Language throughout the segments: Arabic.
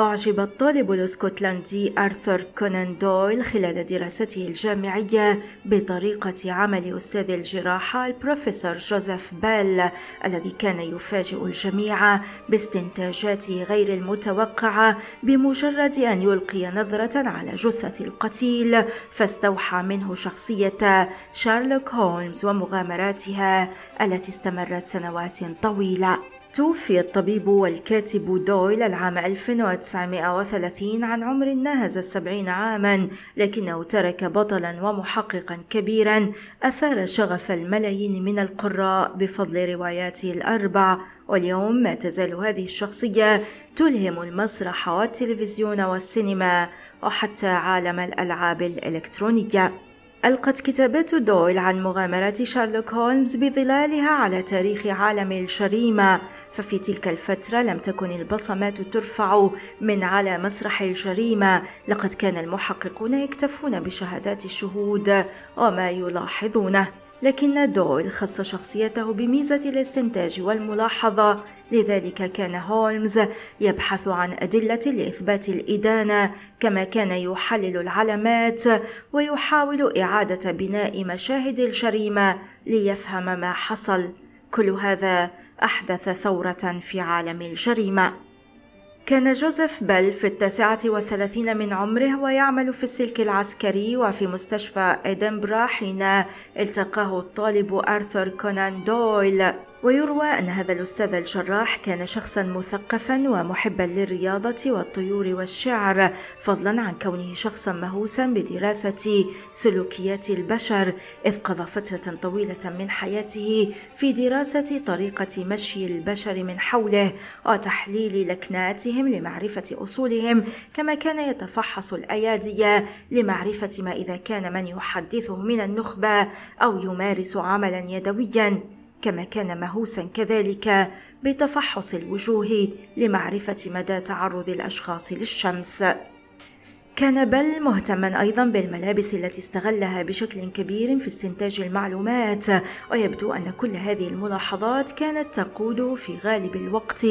أعجب الطالب الإسكتلندي آرثر كونان دويل خلال دراسته الجامعية بطريقة عمل أستاذ الجراحة البروفيسور جوزيف بيل الذي كان يفاجئ الجميع باستنتاجاته غير المتوقعة بمجرد أن يلقي نظرة على جثة القتيل فاستوحى منه شخصية شارلوك هولمز ومغامراتها التي استمرت سنوات طويلة. توفي الطبيب والكاتب دويل العام 1930 عن عمر ناهز السبعين عاما لكنه ترك بطلا ومحققا كبيرا أثار شغف الملايين من القراء بفضل رواياته الأربع. واليوم ما تزال هذه الشخصية تلهم المسرح والتلفزيون والسينما وحتى عالم الألعاب الإلكترونية. ألقت كتابات دويل عن مغامرات شارلوك هولمز بظلالها على تاريخ عالم الجريمة ففي تلك الفترة لم تكن البصمات ترفع من على مسرح الجريمة لقد كان المحققون يكتفون بشهادات الشهود وما يلاحظونه. لكن دويل خص شخصيته بميزة الاستنتاج والملاحظة. لذلك كان هولمز يبحث عن أدلة لإثبات الإدانة كما كان يحلل العلامات ويحاول إعادة بناء مشاهد الجريمة ليفهم ما حصل. كل هذا أحدث ثورة في عالم الجريمة. كان جوزيف بيل في التاسعة والثلاثين من عمره ويعمل في السلك العسكري وفي مستشفى إدنبرا حين التقاه الطالب آرثر كونان دويل. ويروى أن هذا الأستاذ الجراح كان شخصا مثقفا ومحبا للرياضة والطيور والشعر فضلا عن كونه شخصا مهووسا بدراسة سلوكيات البشر إذ قضى فترة طويلة من حياته في دراسة طريقة مشي البشر من حوله وتحليل لكناتهم لمعرفة أصولهم كما كان يتفحص الأيادي لمعرفة ما إذا كان من يحدثه من النخبة أو يمارس عملا يدويا. كما كان مهووسا كذلك بتفحص الوجوه لمعرفة مدى تعرض الأشخاص للشمس. كان بل مهتما أيضا بالملابس التي استغلها بشكل كبير في استنتاج المعلومات ويبدو أن كل هذه الملاحظات كانت تقود في غالب الوقت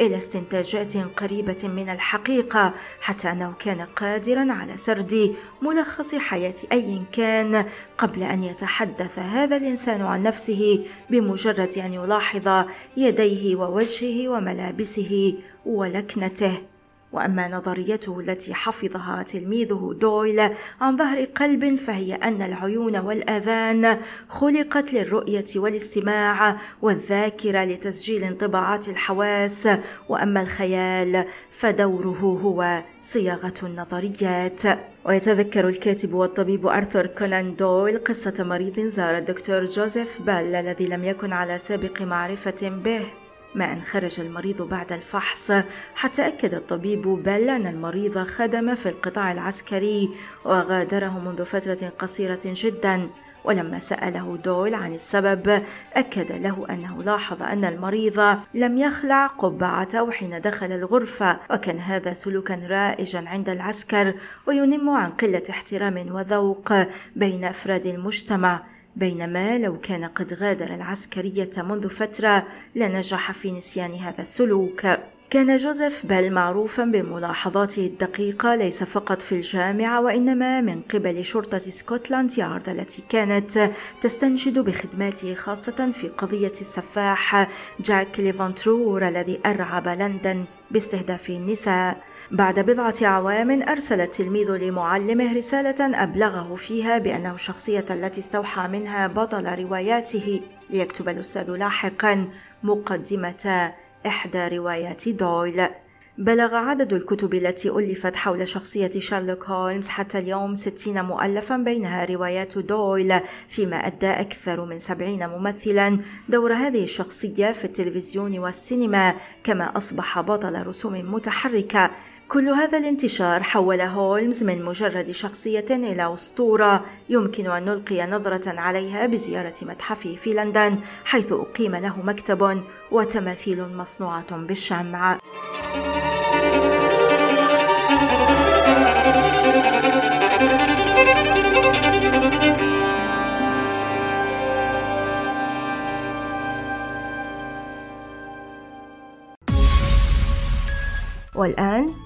إلى استنتاجات قريبة من الحقيقة حتى أنه كان قادرا على سرد ملخص حياة أي كان قبل أن يتحدث هذا الإنسان عن نفسه بمجرد أن يلاحظ يديه ووجهه وملابسه ولكنته. وأما نظريته التي حفظها تلميذه دويل عن ظهر قلب فهي أن العيون والآذان خلقت للرؤية والاستماع والذاكرة لتسجيل انطباعات الحواس وأما الخيال فدوره هو صياغة النظريات. ويتذكر الكاتب والطبيب أرثر كونان دويل قصة مريض زار الدكتور جوزيف بال الذي لم يكن على سابق معرفة به. ما أن خرج المريض بعد الفحص. حتى أكد الطبيب بل أن المريض خدم في القطاع العسكري وغادره منذ فترة قصيرة جدا. ولما سأله دويل عن السبب أكد له أنه لاحظ أن المريض لم يخلع قبعته حين دخل الغرفة وكان هذا سلوكا رائجا عند العسكر وينم عن قلة احترام وذوق بين أفراد المجتمع. بينما لو كان قد غادر العسكرية منذ فترة لنجح في نسيان هذا السلوك. كان جوزيف بيل معروفا بملاحظاته الدقيقة ليس فقط في الجامعة وإنما من قبل شرطة سكوتلاند يارد التي كانت تستنجد بخدماته خاصة في قضية السفاح. Jack l'éventreur الذي أرعب لندن باستهداف النساء. بعد بضعة أعوام أرسل التلميذ لمعلمه رسالة أبلغه فيها بأنه الشخصية التي استوحى منها بطل رواياته. ليكتب الأستاذ لاحقا مقدمة إحدى روايات دويل بلغ عدد الكتب التي ألفت حول شخصية شارلوك هولمز حتى اليوم ستين مؤلفا بينها روايات دويل فيما أدى أكثر من سبعين ممثلا دور هذه الشخصية في التلفزيون والسينما كما أصبح بطل رسوم متحركة. كل هذا الانتشار حول هولمز من مجرد شخصية إلى أسطورة يمكن أن نلقي نظرة عليها بزيارة متحفه في لندن حيث أقيم له مكتب وتماثيل مصنوعة بالشمع. والآن